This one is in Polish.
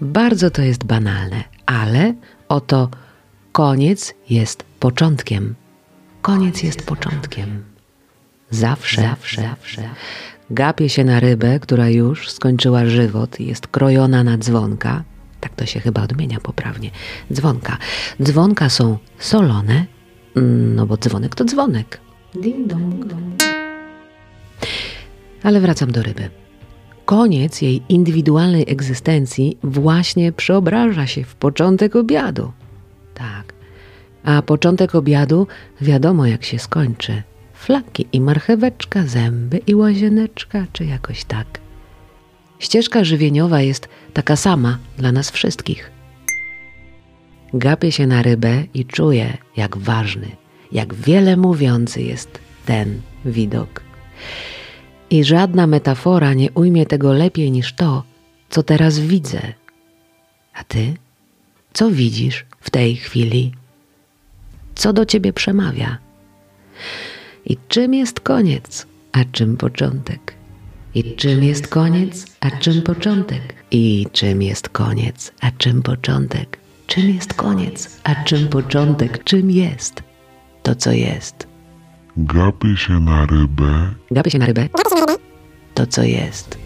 Bardzo to jest banalne, ale oto koniec jest początkiem. Koniec jest początkiem. Zawsze, zawsze, zawsze. Gapię się na rybę, która już skończyła żywot i jest krojona na dzwonka. Tak to się chyba odmienia poprawnie. Dzwonka. Dzwonka są solone, no bo dzwonek to dzwonek. Ding dong dong. Ale wracam do ryby. Koniec jej indywidualnej egzystencji właśnie przeobraża się w początek obiadu. Tak. A początek obiadu wiadomo jak się skończy. Flaki i marcheweczka, zęby i łazieneczka, czy jakoś tak. Ścieżka żywieniowa jest taka sama dla nas wszystkich. Gapię się na rybę i czuję, jak ważny, jak wiele mówiący jest ten widok. I żadna metafora nie ujmie tego lepiej niż to, co teraz widzę. A ty? Co widzisz w tej chwili? Co do ciebie przemawia? I czym jest koniec, a czym początek? I czym jest koniec, a czym początek? I czym jest koniec, a czym początek? Czym jest koniec, a czym początek? Czym jest to, co jest? Gapię się na rybę Gapię się na rybę. To, co jest.